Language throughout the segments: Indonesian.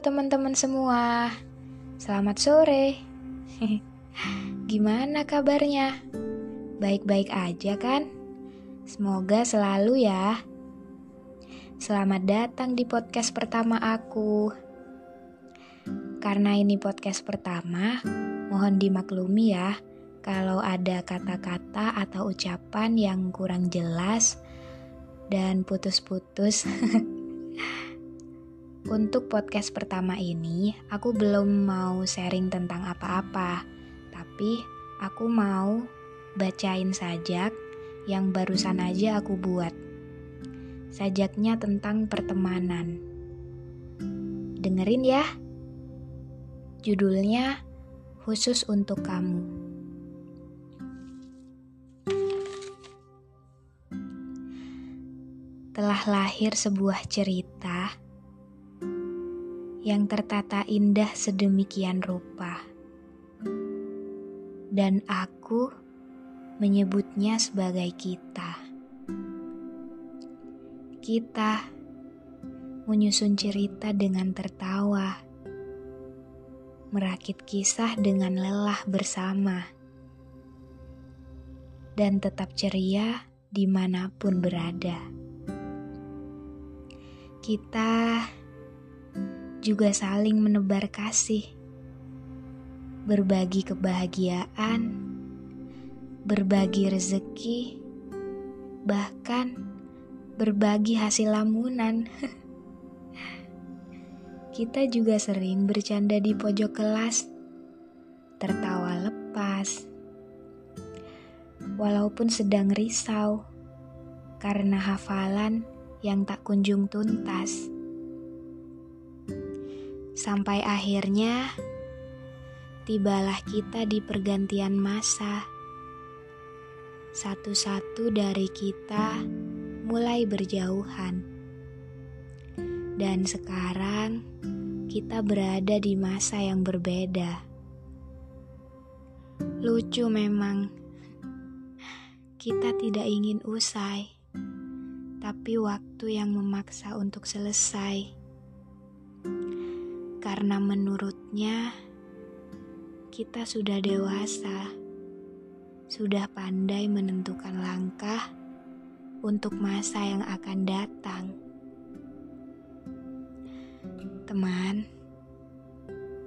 teman-teman semua, selamat sore. Gimana kabarnya? Baik-baik aja kan? Semoga selalu ya. Selamat datang di podcast pertama aku. Karena ini podcast pertama, mohon dimaklumi ya kalau ada kata-kata atau ucapan yang kurang jelas dan putus-putus. Untuk podcast pertama ini, aku belum mau sharing tentang apa-apa, tapi aku mau bacain sajak yang barusan aja aku buat. Sajaknya tentang pertemanan. Dengerin ya. Judulnya khusus untuk kamu. Telah lahir sebuah cerita yang tertata indah sedemikian rupa. Dan aku menyebutnya sebagai kita. Kita menyusun cerita dengan tertawa, merakit kisah dengan lelah bersama, dan tetap ceria di mana pun berada. Kita juga saling menebar kasih, berbagi kebahagiaan, berbagi rezeki, bahkan berbagi hasil lamunan. Kita juga sering bercanda di pojok kelas, tertawa lepas, walaupun sedang risau karena hafalan yang tak kunjung tuntas. Sampai akhirnya tibalah kita di pergantian masa. Satu-satu dari kita mulai berjauhan. Dan sekarang kita berada di masa yang berbeda. Lucu memang. Kita tidak ingin usai, tapi waktu yang memaksa untuk selesai karena menurutnya kita sudah dewasa, sudah pandai menentukan langkah untuk masa yang akan datang. Teman,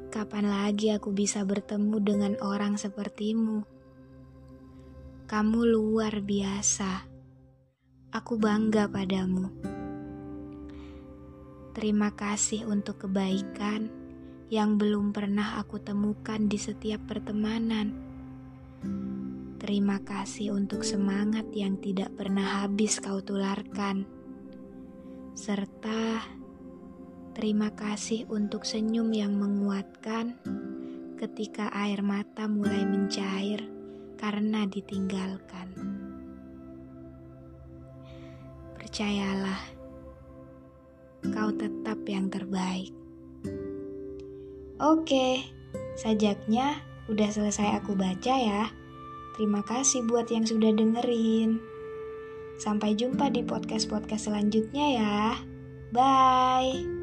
kapan lagi aku bisa bertemu dengan orang sepertimu? Kamu luar biasa. Aku bangga padamu. Terima kasih untuk kebaikan yang belum pernah aku temukan di setiap pertemanan. Terima kasih untuk semangat yang tidak pernah habis kau tularkan, serta terima kasih untuk senyum yang menguatkan ketika air mata mulai mencair karena ditinggalkan. Percayalah kau tetap yang terbaik. Oke, sajaknya udah selesai aku baca ya. Terima kasih buat yang sudah dengerin. Sampai jumpa di podcast-podcast selanjutnya ya. Bye.